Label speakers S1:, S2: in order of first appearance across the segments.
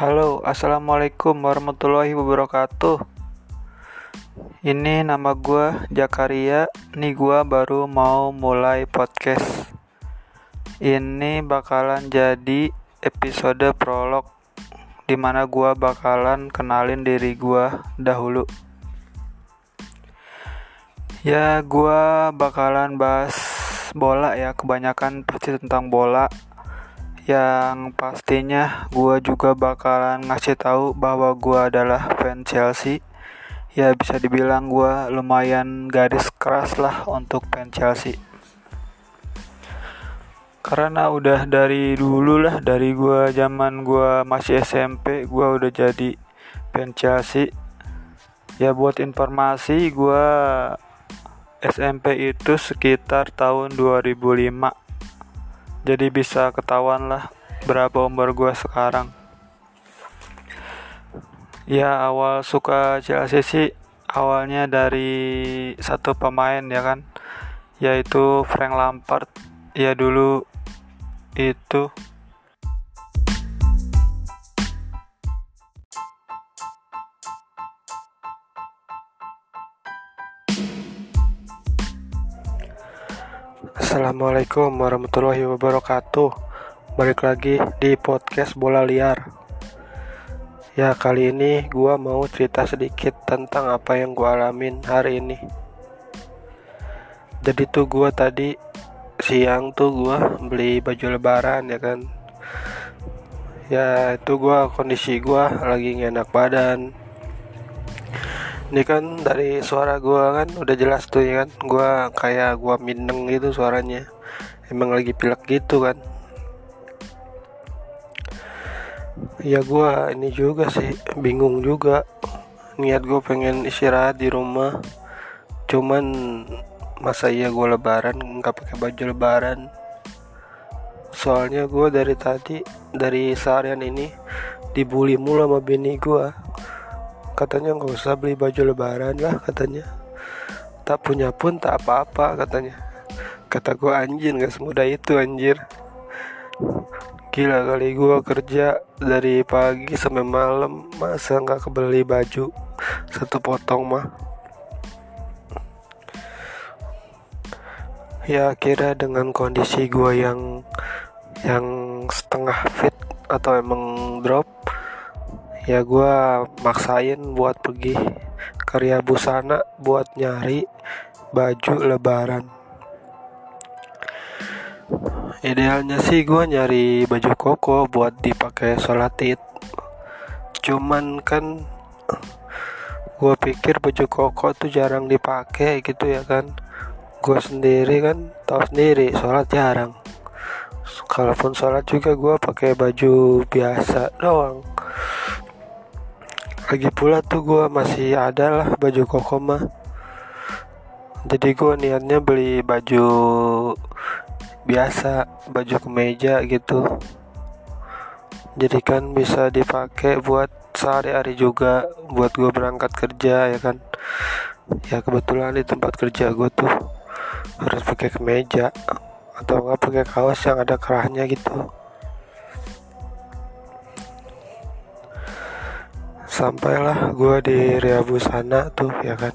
S1: Halo, assalamualaikum warahmatullahi wabarakatuh. Ini nama gue Jakaria. Nih gue baru mau mulai podcast. Ini bakalan jadi episode prolog di mana gue bakalan kenalin diri gue dahulu. Ya, gue bakalan bahas bola ya, kebanyakan pasti tentang bola yang pastinya gue juga bakalan ngasih tahu bahwa gue adalah fan Chelsea. Ya bisa dibilang gue lumayan garis keras lah untuk fan Chelsea. Karena udah dari dulu lah dari gue zaman gue masih SMP gue udah jadi fan Chelsea. Ya buat informasi gue SMP itu sekitar tahun 2005 jadi bisa ketahuan lah berapa umur gue sekarang. Ya awal suka Chelsea sih awalnya dari satu pemain ya kan? Yaitu Frank Lampard. Ya dulu itu Assalamualaikum warahmatullahi wabarakatuh. Balik lagi di podcast bola liar. Ya kali ini gue mau cerita sedikit tentang apa yang gue alamin hari ini. Jadi tuh gue tadi siang tuh gue beli baju lebaran ya kan? Ya itu gue kondisi gue lagi ngenak badan ini kan dari suara gue kan udah jelas tuh ya kan? Gue kayak gue mineng gitu suaranya. Emang lagi pilek gitu kan. Ya gue ini juga sih bingung juga. Niat gue pengen istirahat di rumah. Cuman masa iya gue lebaran nggak pakai baju lebaran. Soalnya gue dari tadi dari seharian ini dibully mulu sama bini gue katanya nggak usah beli baju lebaran lah katanya. Tak punya pun tak apa-apa katanya. Kata gue anjir nggak semudah itu anjir. Gila kali gue kerja dari pagi sampai malam masa nggak kebeli baju satu potong mah? Ya kira dengan kondisi gue yang yang setengah fit atau emang drop ya gue maksain buat pergi karya busana buat nyari baju lebaran. Idealnya sih gue nyari baju koko buat dipakai sholat id. Cuman kan gue pikir baju koko tuh jarang dipakai gitu ya kan. Gue sendiri kan tahu sendiri sholat jarang. Kalaupun sholat juga gue pakai baju biasa doang lagi pula tuh gue masih ada lah baju koko mah. Jadi gue niatnya beli baju biasa baju kemeja gitu. Jadi kan bisa dipakai buat sehari-hari juga buat gue berangkat kerja ya kan? Ya kebetulan di tempat kerja gue tuh harus pakai kemeja atau enggak pakai kaos yang ada kerahnya gitu sampailah gue di Ria Busana tuh ya kan?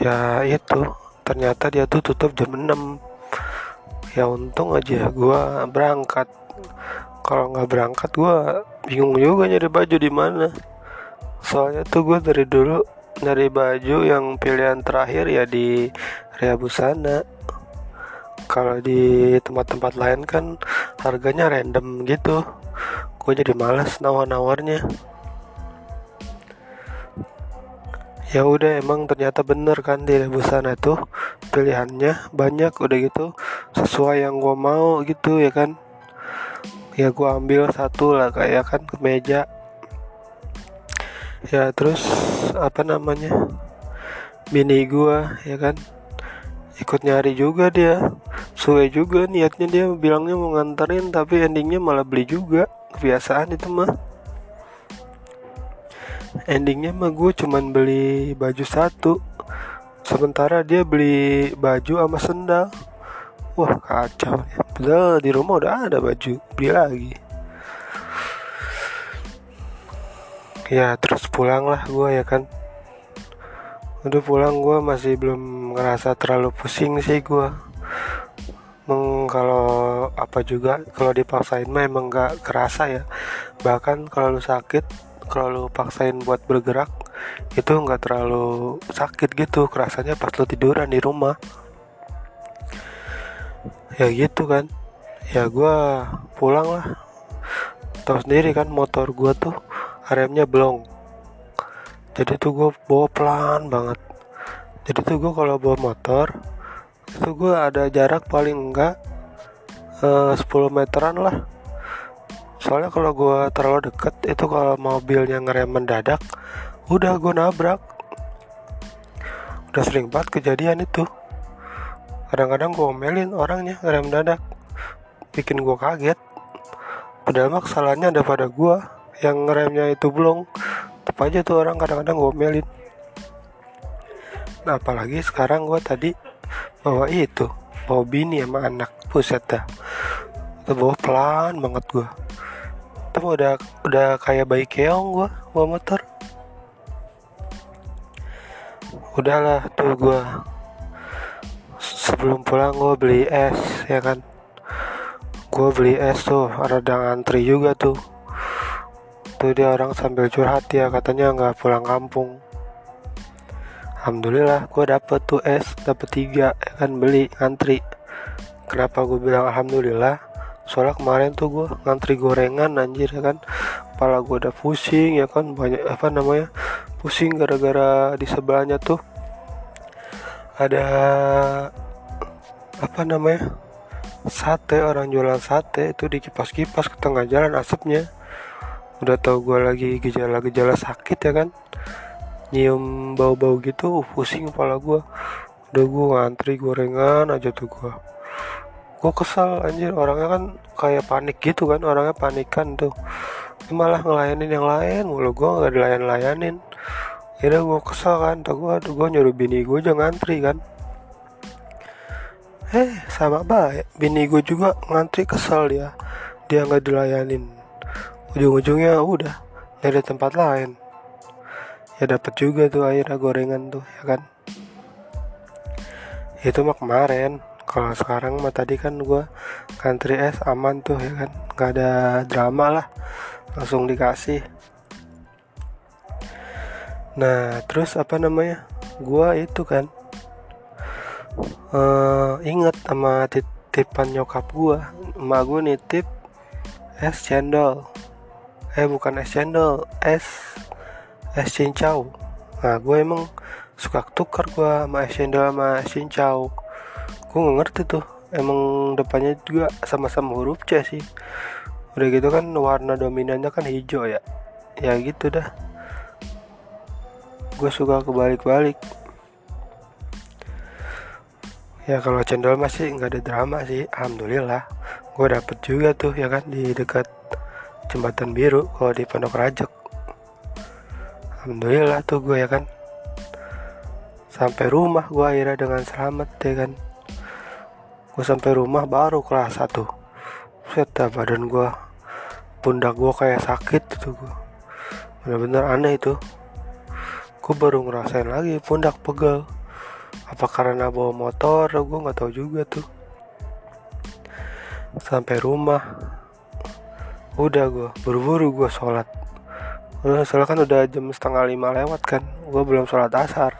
S1: Ya itu. Ternyata dia tuh tutup jam 6 ya untung aja gue berangkat. Kalau nggak berangkat gue bingung juga nyari baju di mana. Soalnya tuh gue dari dulu nyari baju yang pilihan terakhir ya di Ria Busana kalau di tempat-tempat lain kan harganya random gitu gue jadi males nawar-nawarnya. Ya udah emang ternyata bener kan di busana tuh pilihannya banyak udah gitu sesuai yang gue mau gitu ya kan? Ya gue ambil satu lah kayak kan kemeja ya terus apa namanya mini gue ya kan? Ikut nyari juga dia. Suwe juga niatnya dia bilangnya mau nganterin tapi endingnya malah beli juga kebiasaan itu mah. Endingnya mah gue cuman beli baju satu. Sementara dia beli baju sama sendal. Wah kacau padahal di rumah udah ada baju beli lagi. Ya terus pulang lah gue ya kan. Udah pulang gue masih belum ngerasa terlalu pusing sih gue Meng, kalau apa juga kalau dipaksain mah emang nggak kerasa ya. Bahkan kalau lu sakit kalau lu paksain buat bergerak itu nggak terlalu sakit gitu. Kerasanya pas lu tiduran di rumah. Ya gitu kan. Ya gue pulang lah. Tahu sendiri kan motor gue tuh remnya belum jadi tuh gue bawa pelan banget. Jadi tuh gue kalau bawa motor itu gue ada jarak paling enggak uh, 10 meteran lah. Soalnya kalau gue terlalu deket itu kalau mobilnya ngerem mendadak udah gue nabrak. Udah sering banget kejadian itu. Kadang-kadang gue omelin orangnya ngerem mendadak bikin gue kaget. Padahal mah kesalahannya ada pada gue yang ngeremnya itu belum tetap aja tuh orang kadang-kadang gue omelin. Nah apalagi sekarang gue tadi bawa itu bawa bini sama anak. Puset dah. Bawa pelan banget gue tapi udah udah kayak bayi keong gue bawa motor. Udahlah tuh gue sebelum pulang gue beli es ya kan? Gue beli es tuh ada antri juga tuh. Tuh dia orang sambil curhat ya katanya nggak pulang kampung Alhamdulillah gue dapet tuh es dapet tiga ya kan beli ngantri. Kenapa gue bilang Alhamdulillah? Soalnya kemarin tuh gue ngantri gorengan anjir ya kan. Kepala gue udah pusing ya kan banyak apa namanya pusing gara-gara di sebelahnya tuh ada apa namanya sate orang jualan sate itu di kipas-kipas ke tengah jalan asapnya. Udah tau gue lagi gejala-gejala sakit ya kan nyium bau-bau gitu pusing kepala gue udah gue ngantri gorengan aja tuh gue gue kesal anjir. Orangnya kan kayak panik gitu kan orangnya panikan tuh. Ini malah ngelayanin yang lain mulu gue nggak dilayan layanin ya gue kesal kan tuh gue gue nyuruh bini gue jangan ngantri kan. Eh sama baik bini gue juga ngantri kesal dia. Dia nggak dilayanin. Ujung-ujungnya udah dari tempat lain ya dapat juga tuh airnya gorengan tuh ya kan? Itu mah kemarin. Kalau sekarang mah tadi kan gue country es aman tuh ya kan? Nggak ada drama lah. Langsung dikasih. Nah terus apa namanya? Gue itu kan uh, inget sama titipan nyokap gue emak gue nitip es cendol. Eh bukan es cendol es es cincau nah gue emang suka tukar gue sama cendol sama es cincau gue gak ngerti tuh emang depannya juga sama-sama huruf C sih. Udah gitu kan warna dominannya kan hijau ya. Ya gitu dah. Gue suka kebalik-balik. Ya kalau cendol masih nggak ada drama sih alhamdulillah. Gue dapet juga tuh ya kan di dekat jembatan biru kalau di pondok rajak alhamdulillah tuh gue ya kan. Sampai rumah gue akhirnya dengan selamat ya kan. Gue sampai rumah baru kelas satu. Set badan gue pundak gue kayak sakit tuh gue bener-bener aneh itu. Gue baru ngerasain lagi pundak pegel. Apa karena bawa motor? Gue nggak tahu juga tuh. Sampai rumah. Udah gue buru-buru gue sholat udah soalnya kan udah jam setengah lima lewat kan. Gue belum sholat asar.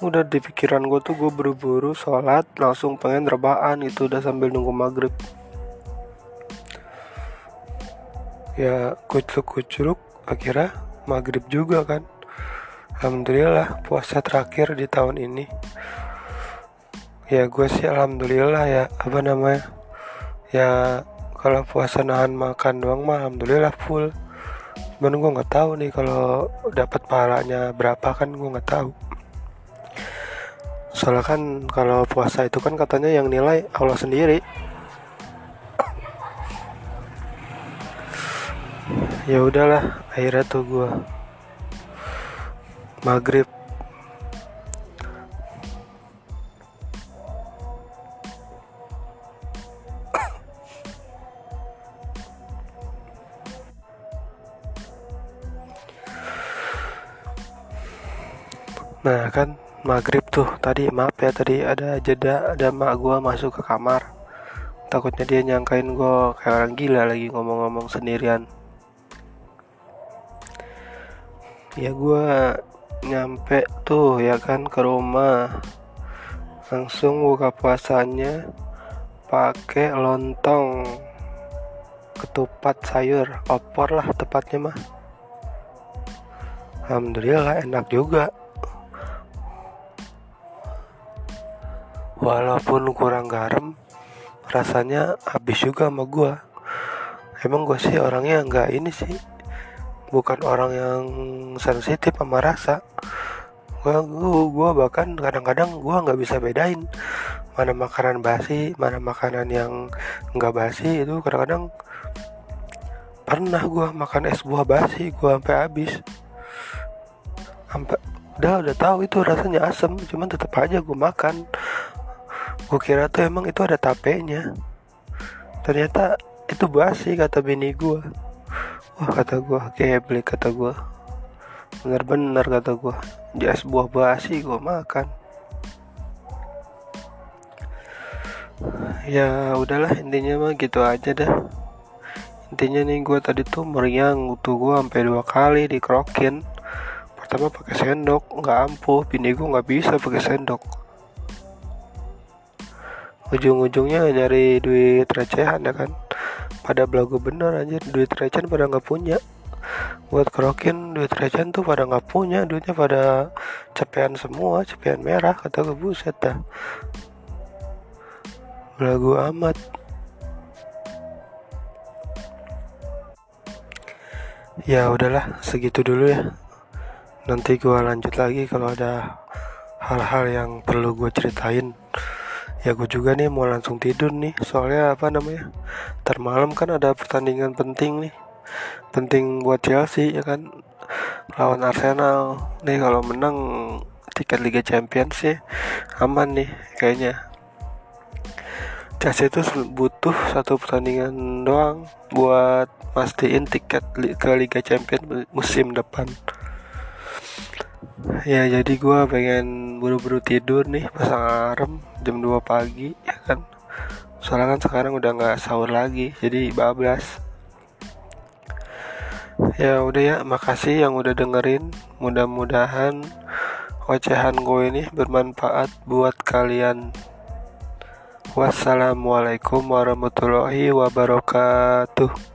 S1: Udah di pikiran gue tuh gue buru-buru sholat langsung pengen rebaan itu udah sambil nunggu maghrib. Ya kucluk-kucluk akhirnya maghrib juga kan. Alhamdulillah puasa terakhir di tahun ini. Ya gue sih Alhamdulillah ya apa namanya ya kalau puasa nahan makan doang mah Alhamdulillah full cuman gue nggak tahu nih kalau dapat pahalanya berapa kan gue nggak tahu. Soalnya kan kalau puasa itu kan katanya yang nilai Allah sendiri. Ya udahlah akhirnya tuh gue maghrib kan maghrib tuh. Tadi maaf ya tadi ada jeda ada mak gue masuk ke kamar. Takutnya dia nyangkain gue kayak orang gila lagi ngomong-ngomong sendirian. Ya gue nyampe tuh ya kan ke rumah. Langsung buka puasanya pakai lontong. Ketupat sayur opor lah tepatnya mah. Alhamdulillah enak juga walaupun kurang garam rasanya habis juga sama gue emang gue sih orangnya nggak ini sih bukan orang yang sensitif sama rasa. Gue gue bahkan kadang-kadang gue nggak bisa bedain mana makanan basi mana makanan yang nggak basi itu. Kadang-kadang pernah gue makan es buah basi gue sampai habis. Sampai udah udah tahu itu rasanya asam cuman tetap aja gue makan gue kira tuh emang itu ada tapenya. Ternyata itu basi kata bini gue wah kata gue beli kata gue bener-bener kata gue di es buah basi gue makan. Ya udahlah intinya mah gitu aja dah. Intinya nih gue tadi tuh meriang tuh gue sampai dua kali dikrokin. Pertama pakai sendok nggak ampuh. Bini gue nggak bisa pakai sendok ujung-ujungnya nyari duit recehan ya kan? Pada belagu bener aja duit recehan pada nggak punya. Buat kerokin duit recehan tuh pada nggak punya. Duitnya pada cepean semua cepean merah kata gue buset dah. Belagu amat. Ya udahlah segitu dulu ya. Nanti gue lanjut lagi kalau ada hal-hal yang perlu gue ceritain ya gue juga nih mau langsung tidur nih. Soalnya apa namanya? Termalam kan ada pertandingan penting nih. Penting buat Chelsea ya kan? Lawan Arsenal. Nih kalau menang tiket Liga Champions sih aman nih kayaknya. Chelsea itu butuh satu pertandingan doang buat mastiin tiket ke Liga Champions musim depan ya jadi gue pengen buru-buru tidur nih pasang alarm jam 2 pagi ya kan? Soalnya kan sekarang udah nggak sahur lagi jadi bablas. Ya udah ya makasih yang udah dengerin. Mudah-mudahan ocehan gue ini bermanfaat buat kalian. Wassalamualaikum warahmatullahi wabarakatuh